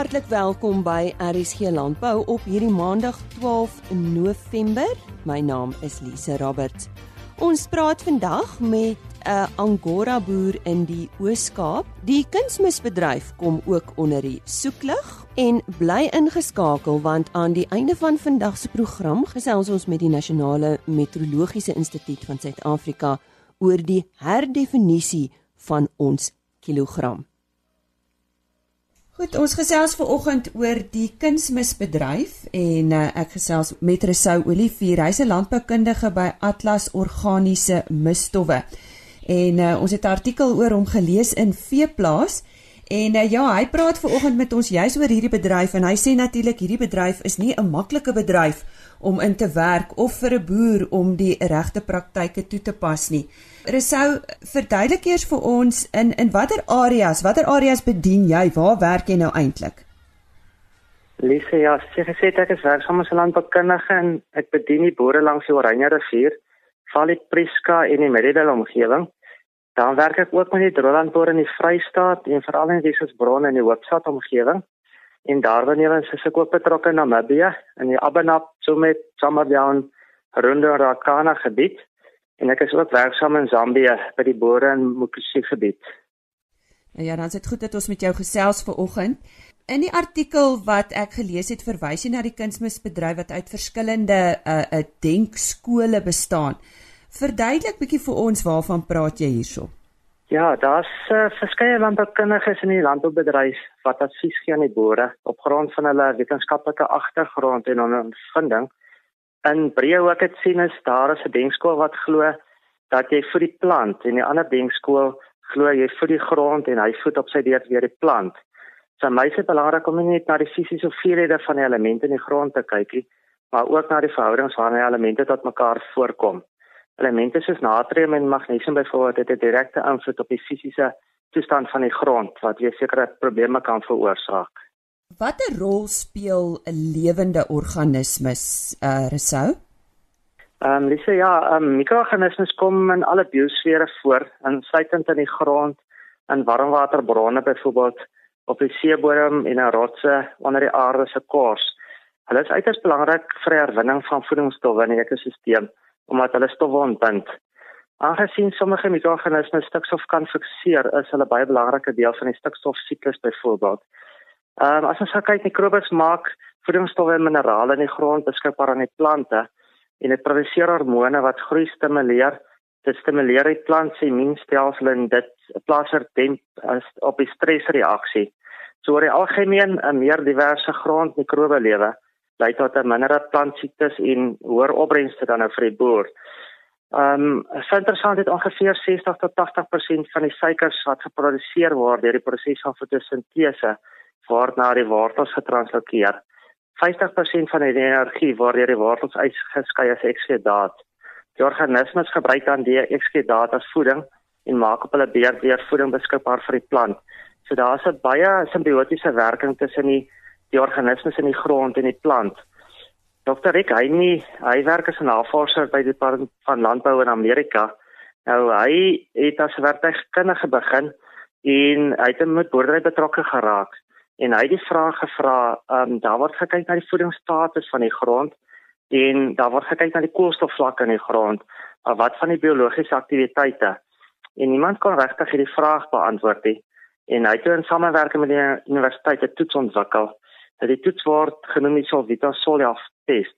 Hartlik welkom by RSG Landbou op hierdie Maandag 12 November. My naam is Lise Roberts. Ons praat vandag met 'n Angora boer in die Oos-Kaap. Die kunsmisbedryf kom ook onder die soeklig en bly ingeskakel want aan die einde van vandag se program gesels ons met die Nasionale Meteorologiese Instituut van Suid-Afrika oor die herdefinisie van ons kilogram. Goed, ons gesels ver oggend oor die kunsmisbedryf en uh, ek gesels met Resou Olivier, hy's 'n landboukundige by Atlas Organiese Misstowwe. En uh, ons het 'n artikel oor hom gelees in Veeplaas en uh, ja, hy praat ver oggend met ons juis oor hierdie bedryf en hy sê natuurlik hierdie bedryf is nie 'n maklike bedryf om in te werk of vir 'n boer om die regte praktyke toe te pas nie. Resou, verduidelik eers vir ons in in watter areas, watter areas bedien jy? Waar werk jy nou eintlik? Lise, ja, sy gesê ek is werksaam as 'n landboukundige en ek bedien die boere langs die Oranje rivier, Valley Priska en die Meridel omgewing. Dan werk ek ook met die droëlandboere in die Vrystaat en veral in die Wesbron en die Hoopstad omgewing en daarwanneer is ek ook betrokke in Namibië in die Abanap so met Samadown Rundorakana gebied en ek is ook werksaam in Zambië by die boere in Mukusi gebied. Nou ja, dan is dit goed dat ons met jou gesels ver oggend. In die artikel wat ek gelees het, verwys jy na die kunsmisbedryf wat uit verskillende uh, uh, denkskole bestaan. Verduidelik bietjie vir ons waarvan praat jy hierso? Ja, daar's uh, verskeie landboukundiges in die landboubedryf wat advies gee aan die boere op grond van hulle wetenskaplike agtergrond en ondervinding. In breë ook het sien is daar 'n denkskool wat glo dat jy vir die plant en die ander denkskool glo jy vir die grond en hy voed op sy beurt weer die plant. So my se belangrik om nie net na die fisiese hoeveelhede van die elemente in die grond te kyk nie, maar ook na die verhoudings waarin die elemente tot mekaar voorkom. Elemente soos natrium en magnesium byvoorbeeld het 'n direkte invloed op die fisiese toestand van die grond wat weer sekere probleme kan veroorsaak. Watter rol speel 'n lewende organismes, uh Resou? Ehm um, dis ja, um, mikroorganismes kom in alle biosfere voor, insluitend in die grond, in warmwaterbronne byvoorbeeld, op die seebodem en in rotse onder die aarde se kors. Hulle is uiters belangrik vir die herwinning van voedingsstowwe in die ekosisteem omdat hulle stowwe ontbind. Aangesien sommige mikroorganismes stikstof kan fikseer, is hulle baie belangrike deel van die stikstofsiklus byvoorbeeld. Ehm um, as ons kyk mikrobes maak voedingsstowwe en minerale in die grond beskikbaar aan die plante en dit produseer hormone wat groei stimuleer. Dit stimuleer die plant se immuunstelsel en dit plaas er demp op die stresreaksie. So oor die algemeen 'n meer diverse grond mikrobe lewe lei tot 'n minder plant siektes en hoër opbrengste dan nou vir die boer. Ehm um, so interessant het ongeveer 60 tot 80% van die suikers wat geproduseer word deur die proses van fotosintese word na die wortels getranslokeer. 50% van die energie word deur die wortels uitgeskei as ekskedaat. Die organismes gebruik dan die ekskedaat as voeding en maak op hulle beurt weer voeding beskikbaar vir die plant. So daar's 'n baie simbiotiese werking tussen die die organismes in die grond en die plant. Dr. Rick Heini, hy werk as 'n navorser by die Departement van Landbou in Amerika. Nou hy het as werktuigkundige begin en hy het met boerdery betrokke geraak en hy het die vraag gevra, ehm um, daar word gekyk na die voedingsstatus van die grond en daar word gekyk na die koolstofvlakke in die grond, maar wat van die biologiese aktiwiteite? En niemand kon regtig hierdie vraag beantwoord nie. En hy het in samewerking met die universiteit 'n toets ontwikkel dat die toets word genoem die Solvita Soleaf test.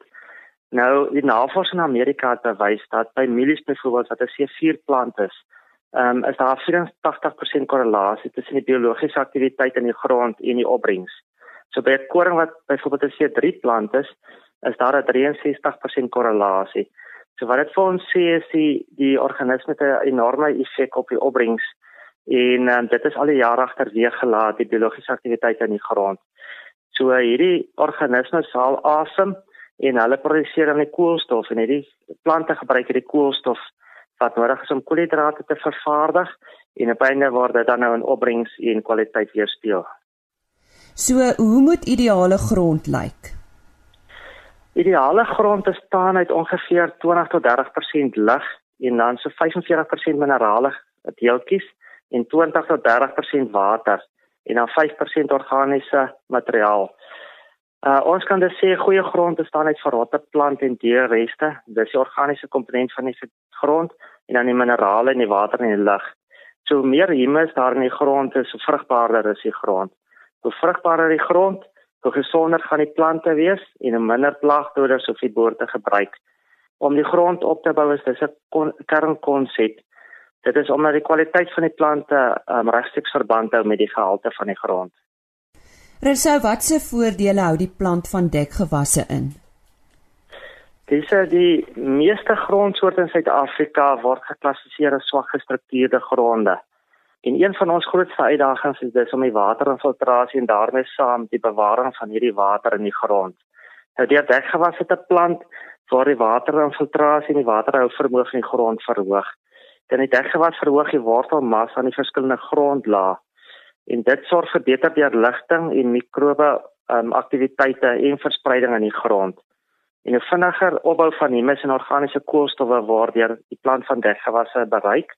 Nou die navorsing in Amerika het bewys dat by mielies byvoorbeeld wat 'n C4 plant is, ehm um, is daar 84% korrelasie tussen die biologiese aktiwiteit in die grond en die opbrengs. So by 'n koring wat byvoorbeeld 'n C3 plant is, is daar 'n 63% korrelasie. So wat dit vir ons sê is die die organisme het 'n enorme effek op die opbrengs en um, dit is al die jare agterweeg gelaat die biologiese aktiwiteit in die grond. So hierdie organismes haal asem en hulle produseer dan die koolstof en hierdie plante gebruik hierdie koolstof wat nodig is om koolhidrate te vervaardig en op einde word dit dan nou in opbrengs en kwaliteit weerspieël. So hoe moet ideale grond lyk? Ideale grond bestaan uit ongeveer 20 tot 30% lug en dan so 45% minerale deeltjies en 20 tot 30% water en dan 5% organiese materiaal. Uh ons kan dus sê goeie grond bestaan uit verrotte plant en dierreste. Dis die organiese komponent van die grond en dan die minerale in die water en die lug. So meer humus daar in die grond is, so vrugbaarder is die grond. Hoe vrugbaarder die grond, hoe gesonder gaan die plante wees en hoe minder plaagdoders of die boorde gebruik. Om die grond op te bou is dis 'n kernkonsep. Dit is omdat die kwaliteit van die plante um, regstreeks verband hou met die gehalte van die grond. Resou, watse voordele hou die plant van dekgewasse in? Dis die meeste grondsoorte in Suid-Afrika word geklassifiseer as swak gestruktureerde gronde. En een van ons grootste uitdagings is dis om die waterinfiltrasie en daarmee saam die bewaring van hierdie water in die grond. Nou die dekgewasse te plant waar die waterinfiltrasie en die waterhou vermoë van die grond verhoog. Dan die dekgewas verhoog die wortelmassa aan die verskillende grondlae en dit sorg vir beter deurligting en mikrobe um, aktiwiteite en verspreiding in die grond. En 'n vinniger opbou van humus en organiese koolstowwe waardeur die plant van dekgewasse bereik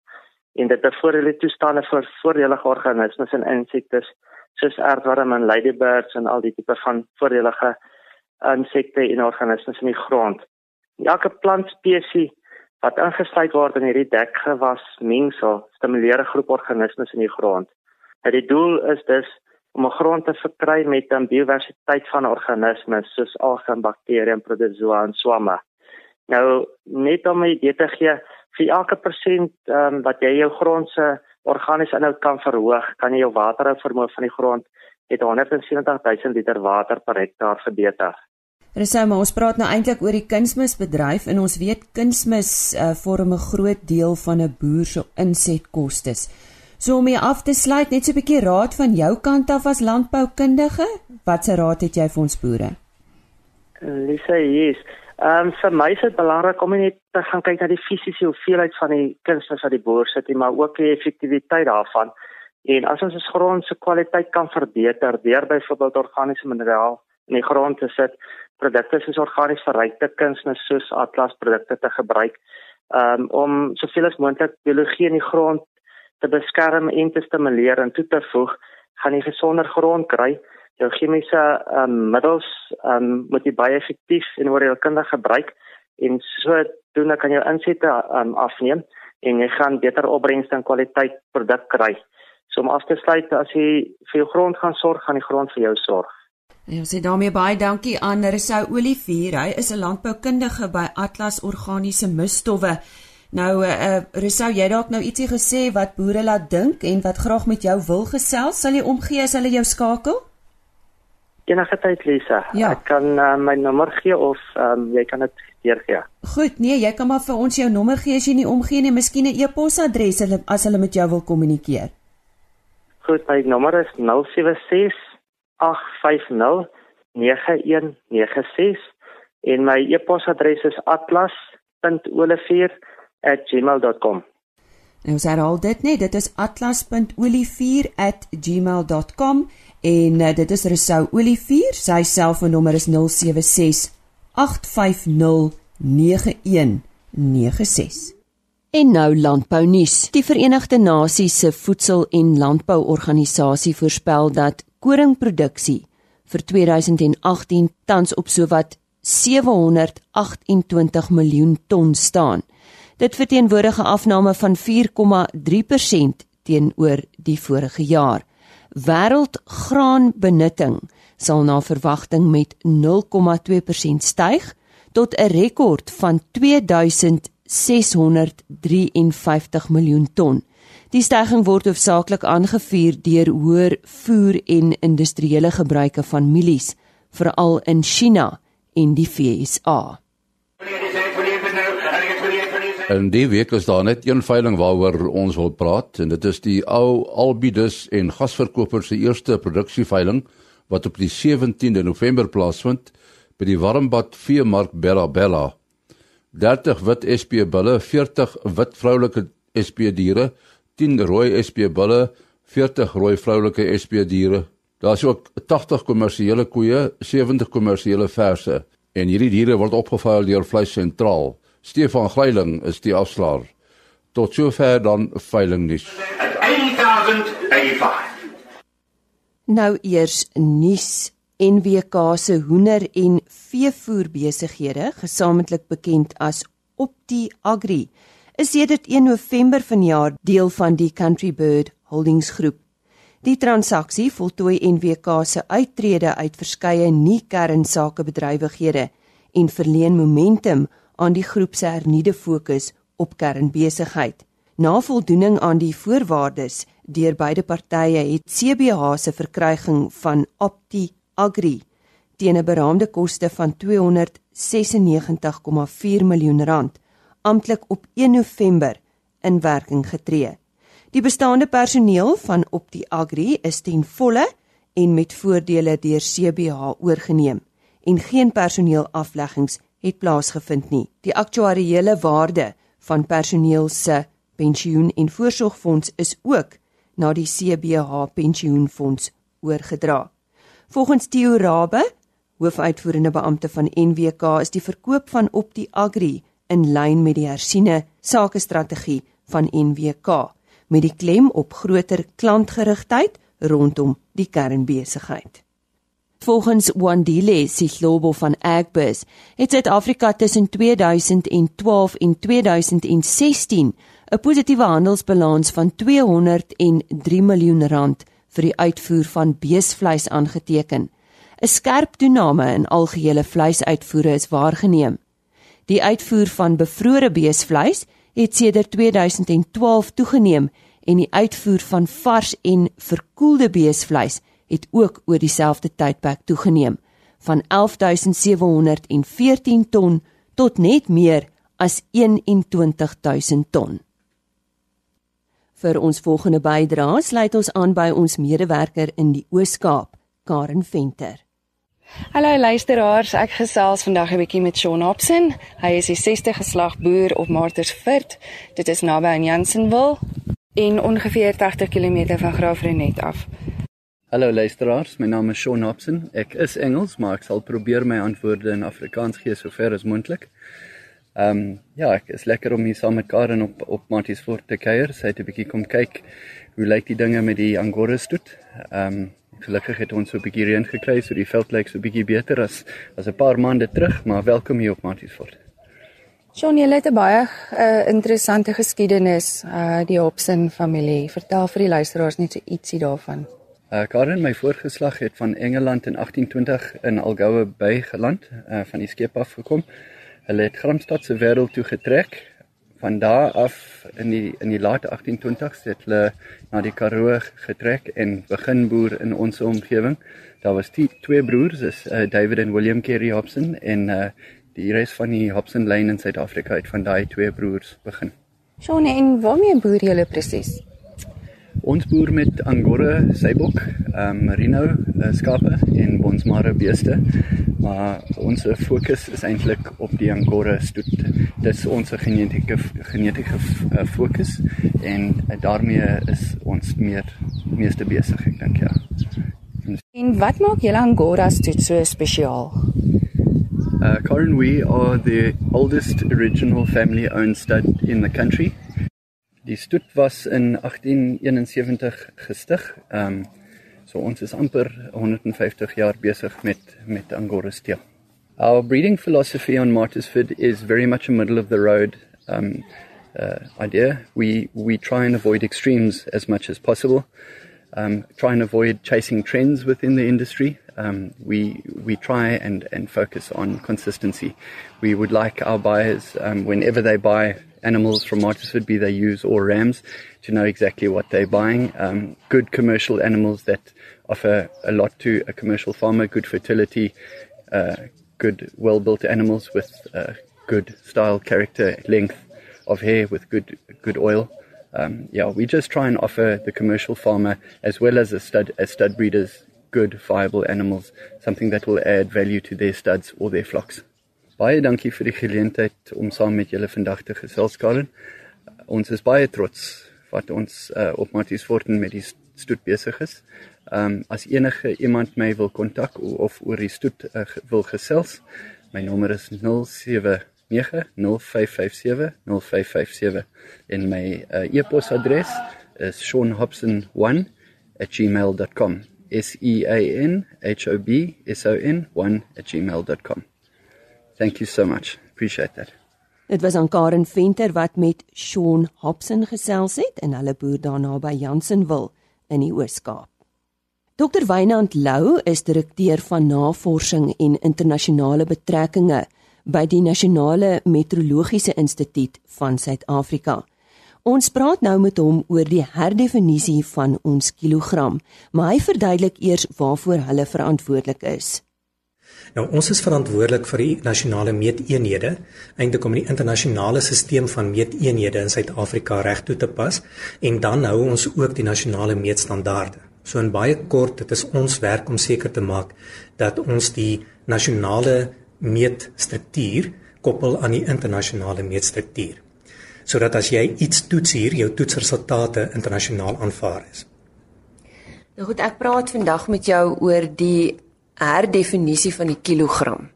en dit bevoordeel toestande vir voordelige organismes en insektes soos aardwarm en ladybirds en al die tipe van voordelige insekte en organismes in die grond. Elke plantspesies wat ingesluit word in hierdie dekgewas mengsel stimuleer 'n groep organismes in die grond. En die doel is dus om 'n grond te verkry met 'n biodiversiteit van organismes soos alge, bakterieë, protozoa en swamme. Nou net om 'n idee te gee, vir elke persent um, wat jy jou grond se organiese inhoud kan verhoog, kan jy jou waterhou vermoë van die grond met 170000 liter water per hektaar verbeter. Resou, maar ons praat nou eintlik oor die kunsmisbedryf en ons weet kunsmis uh, vorm 'n groot deel van 'n boer se insetkoste. So om hier af te sluit, net so 'n bietjie raad van jou kant af as landboukundige. Watse raad het jy vir ons boere? Lisa, yes. Ehm um, vir my is dit belangrik om net te gaan kyk na die fisiese hoeveelheid van die kunsmis wat die boer sit, maar ook die effektiwiteit daarvan. En as ons ons grond se kwaliteit kan verbeter deur byvoorbeeld organiese mineraal in die grond te sit, produkte soos organies verrykte kunsmis soos Atlas produkte te gebruik, um, om soveel as moontlik biologie in die grond te beskerm en te stimuleer en toe te voeg, gaan jy gesonder grond kry. Jou chemiese um, middels um, moet jy baie effektief en oordeelkundig gebruik en so doen dan kan jy insette um, afneem en jy gaan beter opbrengste en kwaliteit produk kry. So om af te sluit, as jy vir jou grond gaan sorg, gaan die grond vir jou sorg. Ja, sê daarmee baie dankie aan Resou Olivier. Hy is 'n landboukundige by Atlas Organiese Misstowwe. Nou eh uh, Rousseau, jy dalk nou ietsie gesê wat boere laat dink en wat graag met jou wil gesels, sal jy omgee as hulle jou skakel? Enige tyd Lisa. Ja. Ek kan uh, my nommer gee of um, jy kan dit deurgee. Goed, nee, jy kan maar vir ons jou nommer gee as jy nie omgee nie, miskien 'n e-posadres as hulle met jou wil kommunikeer. Goed, my nommer is 076 850 9196 en my e-posadres is atlas.olivier@ atlas.gmail.com. Nou sê al dit net, dit is atlas.olivier@gmail.com en uh, dit is Resou Olivier, sy selfoonnommer is 076 850 9196. En nou landbou nuus. Die Verenigde Nasies se Voedsel- en Landbouorganisasie voorspel dat koringproduksie vir 2018 tans op sowat 728 miljoen ton staan. Dit verteenwoordig 'n afname van 4,3% teenoor die vorige jaar. Wêreldgraanbenutting sal na verwagting met 0,2% styg tot 'n rekord van 2653 miljoen ton. Die stygings word hoofsaaklik aangevuur deur hoër voer en industriële gebruike van mielies, veral in China en die VSA. In die week is daar net een veiling waaroor ons wil praat en dit is die ou Albidus en gasverkopers se eerste produksieveiling wat op die 17de November plaasvind by die Warmbad Veemark Bella Bella. 30 wit SP bulle, 40 wit vroulike SP diere, 10 rooi SP bulle, 40 rooi vroulike SP diere. Daar's ook 80 kommersiële koeie, 70 kommersiële verse en hierdie diere word opgeveil deur Vleis Sentraal. Stefan Greiling is die afslaer. Tot sover dan veiling nuus. 8085 Nou eers nuus NWK se hoender en veevoerbesighede, gesamentlik bekend as Opti Agri, is sedert 1 November vanjaar deel van die Country Bird Holdings groep. Die transaksie voltooi NWK se uittrede uit verskeie nie-kernsakebedrywighede en verleen momentum aan die groep se hernuide fokus op kernbesigheid. Na voldoening aan die voorwaardes deur beide partye het CBH se verkryging van Opti Agri teen 'n beraamde koste van 296,4 miljoen rand amptelik op 1 November in werking getree. Die bestaande personeel van Opti Agri is ten volle en met voordele deur CBH oorgeneem en geen personeelafleggings het plaasgevind nie. Die aktuariële waarde van personeel se pensioen en voorsorgfonds is ook na die CBH pensioenfonds oorgedra. Volgens Theo Rabbe, hoofuitvoerende beampte van NWK, is die verkoop van Opti Agri in lyn met die hersiene sakestrategie van NWK met die klem op groter klantgerigtheid rondom die kernbesigheid. Volgens Wandile Sihlobo van Agbus het Suid-Afrika tussen 2012 en 2016 'n positiewe handelsbalans van 203 miljoen rand vir die uitvoer van beesvleis aangeteken. 'n Skerp toename in algehele vleisuitvoere is waargeneem. Die uitvoer van bevrore beesvleis het sedert 2012 toegeneem en die uitvoer van vars en verkoelde beesvleis het ook oor dieselfde tydperk toegeneem van 11714 ton tot net meer as 21000 ton. Vir ons volgende bydrae sluit ons aan by ons medewerker in die Oos-Kaap, Karen Venter. Hallo luisteraars, ek gesels vandag 'n bietjie met Shaun Hobson. Hy is die 6ste geslag boer op Martersveld. Dit is naby aan Jansenwil en ongeveer 80 km van Graafrenet af. Hallo luisteraars, my naam is Shaun Hobson. Ek is Engels, maar ek sal probeer my antwoorde in Afrikaans gee sover as moontlik. Ehm um, ja, ek is lekker om hier saam met Karen op op Matties Fort te kuier. Sy het 'n bietjie kom kyk hoe lyk die dinge met die Angora stoet. Ehm um, gelukkig het ons so 'n bietjie reën gekry, so die veld lyk so 'n bietjie beter as as 'n paar maande terug, maar welkom hier op Matties Fort. Shaun, jy het 'n baie uh, interessante geskiedenis, uh die Hobson familie. Vertel vir die luisteraars net so ietsie daarvan. Uh, Karen, my voorgeslag het van Engeland in 1820 in Algoa Bay geland, uh, van die skip af gekom. Hulle het Gramstad se wêreld toe getrek. Van daar af in die in die late 1820s het hulle na die Karoo getrek en begin boer in ons omgewing. Daar was die twee broers, is uh, David en William Carey Hobson en uh, die res van die Hobson lyn in Suid-Afrika het van daai twee broers begin. Shaun, en waarmee boer julle presies? Ons boer met Angora seibok, ehm um, merino uh, skape en bonsmara beeste. Maar ons fokus is eintlik op die Angora stoet. Dis ons genetiese genetiese uh, fokus en uh, daarmee is ons meer meeste besig, ek dink ja. En wat maak julle Angora stoet so spesiaal? Uh, Karen, we are the oldest original family owned stud in the country. Die stoet was in 1871 gestig. Ehm um, so ons is amper 150 jaar besig met met Angora steel. Our breeding philosophy on Martisford is very much a middle of the road um uh, idea. We we try and avoid extremes as much as possible. Um, try and avoid chasing trends within the industry. Um, we we try and and focus on consistency. We would like our buyers um, whenever they buy animals from Martisford, be they ewes or rams, to know exactly what they're buying. Um, good commercial animals that offer a lot to a commercial farmer, good fertility, uh, good, well built animals with uh, good style, character, length of hair, with good, good oil. Um, yeah, we just try and offer the commercial farmer as well as a stud, as stud breeders, good, viable animals, something that will add value to their studs or their flocks. Baie dankie vir die geleentheid om saam met julle vandag te gesels, Karen. Ons is baie trots wat ons uh, op Matties Forten met die stoet besig is. Ehm um, as enige iemand my wil kontak of oor die stoet uh, wil gesels, my nommer is 079 0557 en my uh, e-posadres is shaunhobson1@gmail.com S E A N H O B S O N 1 at gmail.com. Thank you so much. Appreciate that. Dit was aan Karen Venter wat met Sean Hobson gesels het en hulle boer daarna by Jansenwil in die Oos-Kaap. Dr Wynand Lou is direkteur van navorsing en internasionale betrekkinge by die Nasionale Meteorologiese Instituut van Suid-Afrika. Ons praat nou met hom oor die herdefinisie van ons kilogram, maar hy verduidelik eers waarvoor hulle verantwoordelik is. Nou ons is verantwoordelik vir die nasionale meeteenhede, eintlik om die internasionale stelsel van meeteenhede in Suid-Afrika reg toe te pas en dan hou ons ook die nasionale meetstandaarde. So in baie kort, dit is ons werk om seker te maak dat ons die nasionale meetstruktuur koppel aan die internasionale meetstruktuur. Sodat as jy iets toets hier, jou toetsresultate internasionaal aanvaar is. Nou goed, ek praat vandag met jou oor die herdefinisie van die kilogram.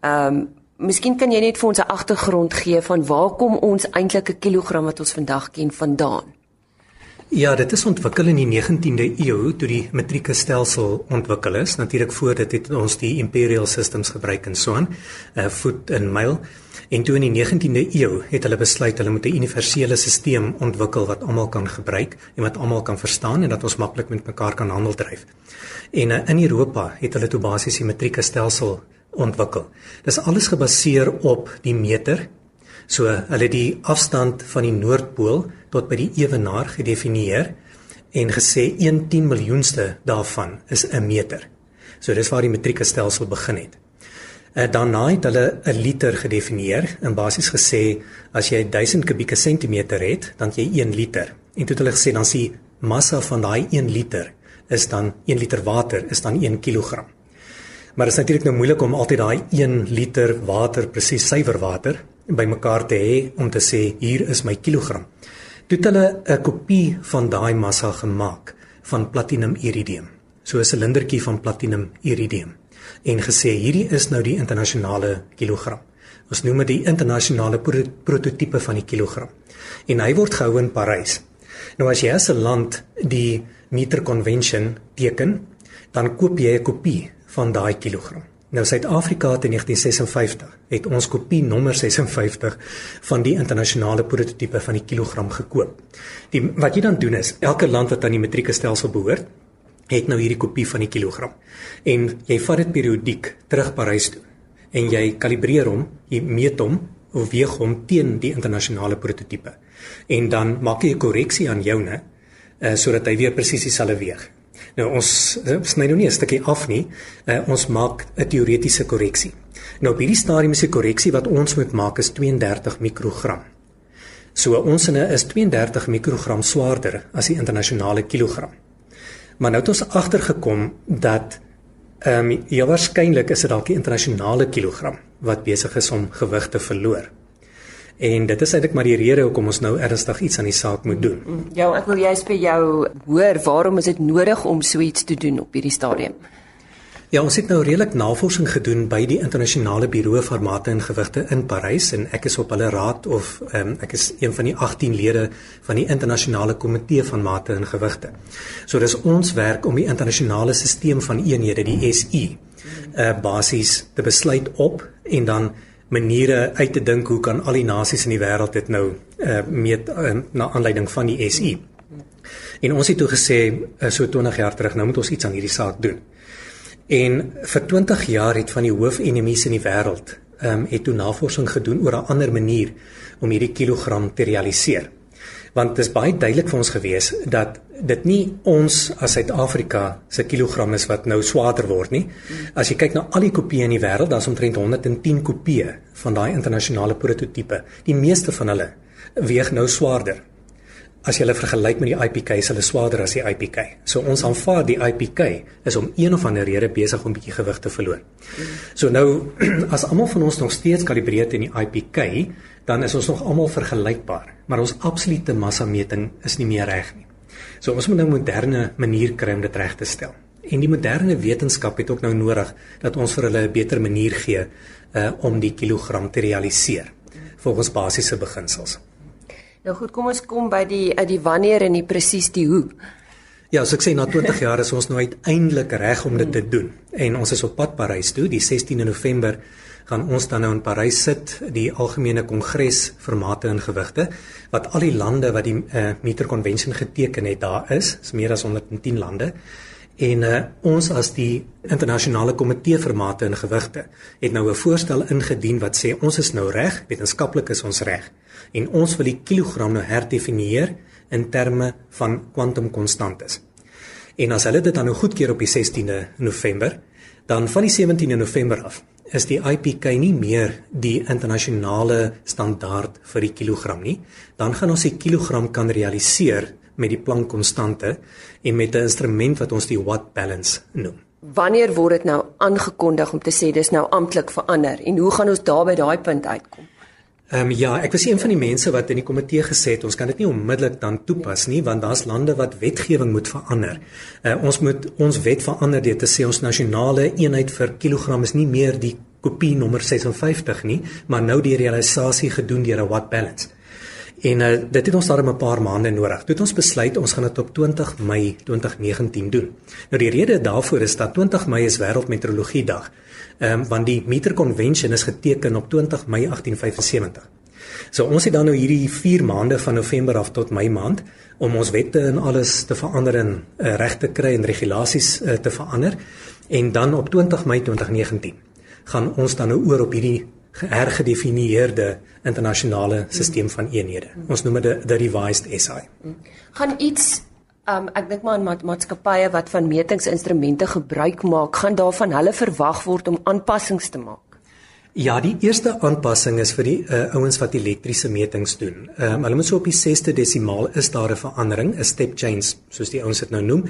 Ehm um, miskien kan jy net vir ons 'n agtergrond gee van waar kom ons eintlik 'n kilogram wat ons vandag ken vandaan? Ja, dit is ontwikkel in die 19de eeu toe die metrieke stelsel ontwikkel is. Natuurlik voor dit het ons die imperial systems gebruik en so aan, uh, voet en myl. En toe in die 19de eeu het hulle besluit hulle moet 'n universele stelsel ontwikkel wat almal kan gebruik en wat almal kan verstaan en dat ons maklik met mekaar kan handel dryf. En uh, in Europa het hulle toe basies die metrieke stelsel ontwikkel. Dis alles gebaseer op die meter. So hulle die afstand van die noordpool tot by die ewenaar gedefinieer en gesê 1 10 miljoenste daarvan is 'n meter. So dis waar die metrieke stelsel begin het. En uh, daarna het hulle 'n liter gedefinieer en basies gesê as jy 1000 kubieke sentimeter het, dan jy 1 liter. En toe het hulle gesê dan die massa van daai 1 liter is dan 1 liter water is dan 1 kg. Maar dit is natuurlik nou moeilik om altyd daai 1 liter water presies suiwer water bymekaar te hê om te sê hier is my kilogram. Toe het hulle 'n kopie van daai massa gemaak van platinum iridium. So 'n silindertjie van platinum iridium en gesê hierdie is nou die internasionale kilogram. Ons noem dit die internasionale prototipe van die kilogram. En hy word gehou in Parys. Nou as jy as 'n land die meter convention teken, dan koop jy 'n kopie van daai kilogram. Nou Suid-Afrika het in 1956 het ons kopie nommer 56 van die internasionale prototipe van die kilogram gekoop. Die wat jy dan doen is elke land wat aan die metrieke stelsel behoort, het nou hierdie kopie van die kilogram. En jy vat dit periodiek terug Parys toe en jy kalibreer hom, jy meet hom of weeg hom teen die internasionale prototipe. En dan maak jy 'n korreksie aan joune uh, sodat hy weer presies dieselfde weeg. Nou ons uh, sny nou nie 'n stukkie af nie. Uh, ons maak 'n teoretiese korreksie. Nou op hierdie stadium is die korreksie wat ons moet maak is 32 mikrogram. So ons sinne is 32 mikrogram swaarder as die internasionale kilogram. Maar nou het ons agtergekom dat ehm um, ja waarskynlik is dit dalk die internasionale kilogram wat besig is om gewig te verloor. En dit is eintlik maar die rede hoekom ons nou ernstig iets aan die saak moet doen. Ja, ek wil juist by jou hoor, waarom is dit nodig om so iets te doen op hierdie stadium? Ja, ons het nou redelik navorsing gedoen by die internasionale buro vir mate en gewigte in Parys en ek is op hulle raad of um, ek is een van die 18 lede van die internasionale komitee van mate en gewigte. So dis ons werk om die internasionale stelsel van eenhede, die SI, uh, basies te besluit op en dan maniere uit te dink hoe kan al die nasies in die wêreld dit nou uh, meet uh, na aanleiding van die SI. En ons het toe gesê uh, so 20 jaar terug nou moet ons iets aan hierdie saak doen. En vir 20 jaar het van die hoofenemies in die wêreld ehm um, het toe navorsing gedoen oor 'n ander manier om hierdie kilogram te realiseer want dit is baie duidelik vir ons gewees dat dit nie ons as Suid-Afrika se kilogram is wat nou swaarder word nie. As jy kyk na al die kopieë in die wêreld, daar's omtrent 110 kopieë van daai internasionale prototipe. Die meeste van hulle weeg nou swaarder. As jy hulle vergelyk met die IPK, is hulle swaarder as die IPK. So ons aanvaar die IPK is om een of ander rede besig om bietjie gewig te verloor. So nou as almal van ons nog steeds kalibreer teen die IPK, dan is ons nog almal vergelykbaar, maar ons absolute massameting is nie meer reg nie. So ons moet nou 'n moderne manier kry om dit reg te stel. En die moderne wetenskap het ook nou nodig dat ons vir hulle 'n beter manier gee uh om die kilogram te realiseer volgens basiese beginsels. Nou goed, kom ons kom by die uit die wanneer en die presies die hoe. Ja, so ek sê na 20 jaar is ons nou uiteindelik reg om dit te doen. En ons is op pad Parys toe, die 16de November gaan ons dan nou in Parys sit, die algemene kongres vir mate en gewigte wat al die lande wat die uh, meter convention geteken het daar is, is meer as 110 lande. En uh, ons as die internasionale komitee vir mate en gewigte het nou 'n voorstel ingedien wat sê ons is nou reg, wetenskaplik is ons reg. En ons wil die kilogram nou herdefinieer in terme van kwantumkonstantes. En as hulle dit dan nou goedkeur op die 16de November, dan van die 17de November af is die IPK nie meer die internasionale standaard vir die kilogram nie, dan gaan ons die kilogram kan realiseer met die Planck konstante en met 'n instrument wat ons die watt balance noem. Wanneer word dit nou aangekondig om te sê dis nou amptelik verander en hoe gaan ons daar by daai punt uitkom? Ehm um, ja, ek was een van die mense wat in die komitee gesê het ons kan dit nie onmiddellik dan toepas nie want daar's lande wat wetgewing moet verander. Uh, ons moet ons wet verander deur te sê ons nasionale eenheid vir kilogram is nie meer die kopie nommer 56 nie, maar nou die realisasie gedoen deur 'n watt balance. En uh, dit het ons daarom 'n paar maande nodig. Toe het ons besluit ons gaan dit op 20 Mei 2019 doen. Nou die rede daarvoor is dat 20 Mei is wêreldmeteorologie dag. Ehm um, want die Meter Convention is geteken op 20 Mei 1875. So ons het dan nou hierdie 4 maande van November af tot Mei maand om ons wette en alles te verander en uh, reg te kry en regulasies uh, te verander en dan op 20 Mei 2019 gaan ons dan nou oor op hierdie hergedefinieerde internasionale stelsel van eenhede. Ons noem dit the revised SI. Gaan iets um, ek dink maar aan maatskappye wat van metingsinstrumente gebruik maak, gaan daarvan hulle verwag word om aanpassings te maak. Ja, die eerste aanpassing is vir die uh, ouens wat elektriese metings doen. Ehm um, hulle moet so op die 6ste desimaal is daar 'n verandering, 'n step change soos die ouens dit nou noem.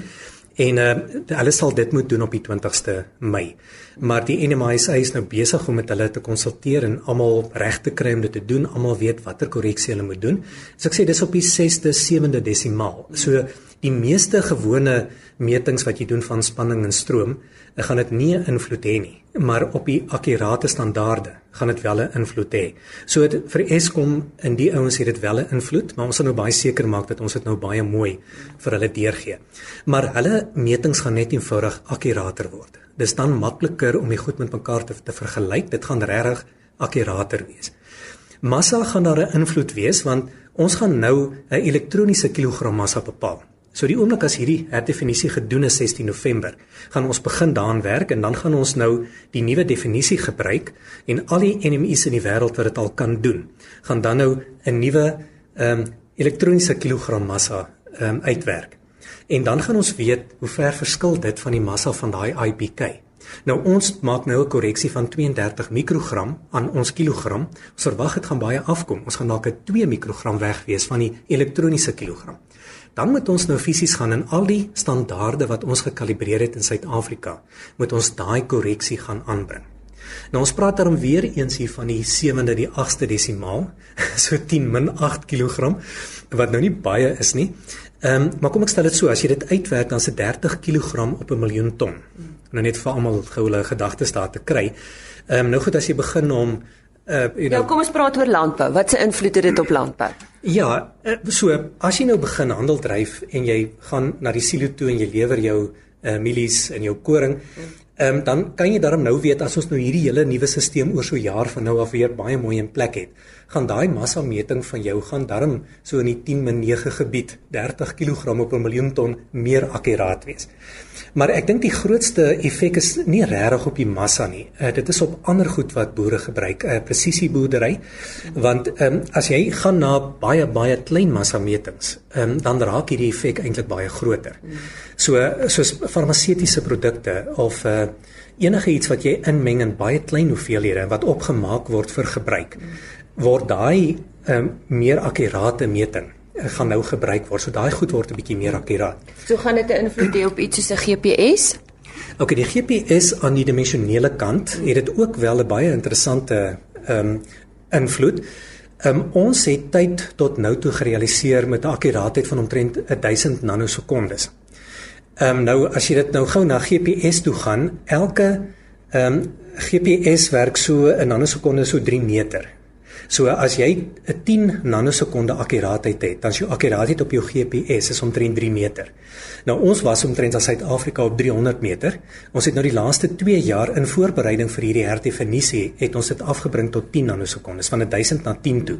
En uh, hulle sal dit moet doen op die 20ste Mei. Maar die NMISA is nou besig om met hulle te konsulteer en almal reg te kry om dit te doen. Almal weet watter korreksie hulle moet doen. So ek sê dis op die 6ste, 7de desimaal. So die meeste gewone metings wat jy doen van spanning en stroom, ek gaan dit nie invloed hê nie, maar op die akkurate standaarde gaan dit wel 'n invloed hê. So het, vir Eskom in die ouens het dit wel 'n invloed, maar ons moet nou baie seker maak dat ons dit nou baie mooi vir hulle deurgee. Maar hulle metings gaan net eenvoudig akkurater word. Dis dan makliker om die goed met mekaar te, te vergelyk. Dit gaan regtig akkurater wees. Massa gaan daar 'n invloed wees want ons gaan nou 'n elektroniese kilogram massa bepaal. So die oomblik as hierdie herdefinisie gedoen is 16 November, gaan ons begin daaraan werk en dan gaan ons nou die nuwe definisie gebruik en al die NMI's in die wêreld wat dit al kan doen, gaan dan nou 'n nuwe ehm um, elektroniese kilogram massa ehm um, uitwerk. En dan gaan ons weet hoe ver verskil dit van die massa van daai IPK. Nou ons maak nou 'n korreksie van 32 mikrogram aan ons kilogram. Ons verwag dit gaan baie afkom. Ons gaan dalk 'n 2 mikrogram weg wees van die elektroniese kilogram dan moet ons nou fisies gaan in al die standaarde wat ons gekalibreer het in Suid-Afrika, moet ons daai korreksie gaan aanbring. Nou ons praat daarom weer eens hier van die 7de die 8ste desimaal, so 10 min 8 kg wat nou nie baie is nie. Ehm um, maar kom ek stel dit so, as jy dit uitwerk dan se 30 kg op 'n miljoen ton. Nou net vir almal gou hulle gedagtes daar te kry. Ehm um, nou goed as jy begin om uh you know, Ja, kom ons praat oor landbou. Wat se invloed het dit op landbou? Ja, eh, so as jy nou begin handel dryf en jy gaan na die silo toe en jy lewer jou uh mielies en jou koring, ehm um, dan kan jy daarom nou weet as ons nou hierdie hele nuwe stelsel oor so jaar van nou af weer baie mooi in plek het, gaan daai massa meting van jou gaan darm so in die 10 min 9 gebied 30 kg op 'n miljoen ton meer akkuraat wees. Maar ek dink die grootste effek is nie regtig op die massa nie. Uh, dit is op ander goed wat boere gebruik, uh, presisieboerdery. Want um, as jy gaan na baie baie klein massa metings, um, dan raak hierdie effek eintlik baie groter. So soos farmaseutiese produkte of uh, enige iets wat jy inmeng in baie klein hoeveelhede wat opgemaak word vir gebruik, word daai um, meer akkurate meting gaan nou gebruik word. So daai goed word 'n bietjie meer akkuraat. So gaan dit 'n invloed hê op iets soos 'n GPS? OK, die GPS aan die dimensionele kant het dit ook wel 'n baie interessante ehm um, invloed. Ehm um, ons het tyd tot nou toe gerealiseer met 'n akkuraatheid van omtrent 1000 nanosekondes. Ehm um, nou as jy dit nou gou na GPS toe gaan, elke ehm um, GPS werk so 'n nanosekonde so 3 meter. So as jy 'n 10 nanosekonde akkuraatheid het, dan is jou akkuraatheid op jou GPS is omtrent 3 meter. Nou ons was omtrent as Suid-Afrika op 300 meter. Ons het nou die laaste 2 jaar in voorbereiding vir hierdie herdefinisie het ons dit afgebring tot 10 nanosekondes van 1000 na 10 toe.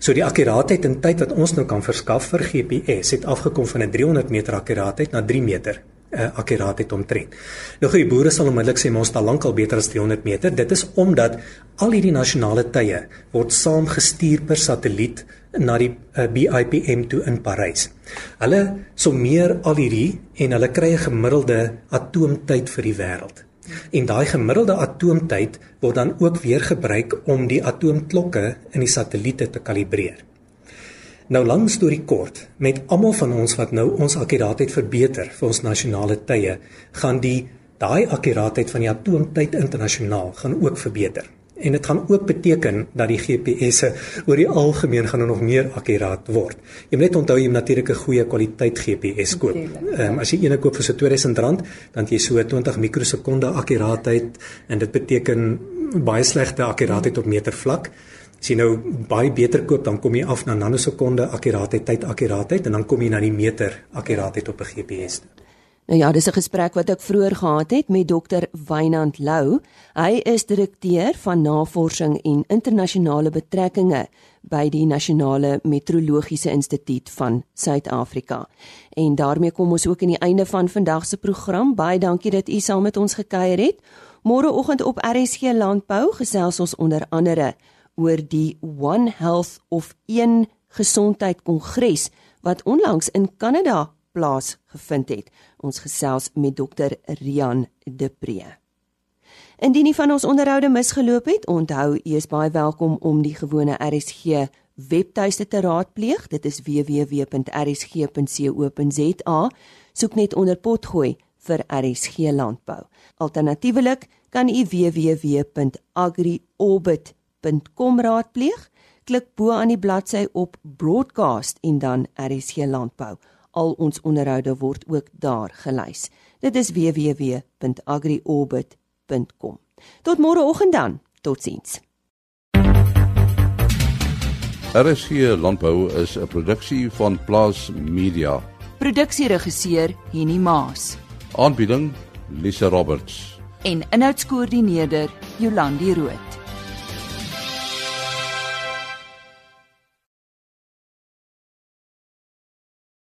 So die akkuraatheid in tyd wat ons nou kan verskaf vir GPS het afgekom van 'n 300 meter akkuraatheid na 3 meter uh, akkuraatheid omtrent. Nou die boere sal onmiddellik sê ons staan lankal beter as 300 meter. Dit is omdat al hierdie nasionale tye word saamgestuur per satelliet na die uh, eh, BIPM toe in Parys. Hulle sommeer al hierdie en hulle kry 'n gemiddelde atoomtyd vir die wêreld. En daai gemiddelde atoomtyd word dan ook weer gebruik om die atoomklokke in die satelliete te kalibreer. Nou lank storie kort, met almal van ons wat nou ons akkuraatheid verbeter vir ons nasionale tye, gaan die daai akkuraatheid van die atoomtyd internasionaal gaan ook verbeter. En dit gaan ook beteken dat die GPS'e oor die algemeen gaan nog meer akkuraat word. Jy moet net onthou jy moet natuurlik 'n goeie kwaliteit GPS koop. Ehm um, as jy eene koop vir so R2000, dan het jy so 20 mikrosekonde akkuraatheid en dit beteken baie slegte akkuraatheid op meter vlak. As jy nou baie beter koop, dan kom jy af na nanosekonde akkuraatheid, tyd akkuraatheid en dan kom jy na die meter akkuraatheid op 'n GPS. Nou ja, dis 'n gesprek wat ek vroeër gehad het met dokter Wynand Lou. Hy is direkteur van navorsing en internasionale betrekkinge by die Nasionale Meteorologiese Instituut van Suid-Afrika. En daarmee kom ons ook aan die einde van vandag se program. Baie dankie dat u saam met ons gekuier het. Môreoggend op RSG Landbou gesels ons onder andere oor die One Health of een gesondheid kongres wat onlangs in Kanada plaasgevind het. Ons gesels met dokter Rian Depree. Indien nie van ons onderhoude misgeloop het, onthou u is baie welkom om die gewone RSG webtuiste te raadpleeg. Dit is www.rsg.co.za. Soek net onder potgooi vir RSG landbou. Alternatiefelik kan u www.agriorbit.com rsg.com raadpleeg. Klik bo aan die bladsy op broadcast en dan RSG landbou. Al ons onderhoude word ook daar gelys. Dit is www.agriorbit.com. Tot môreoggend dan. Totsiens. RSG landbou is 'n produksie van Plaas Media. Produksieregisseur Henny Maas. Aanbieding Lisa Roberts. En inhoudskoördineerder Jolandi Root.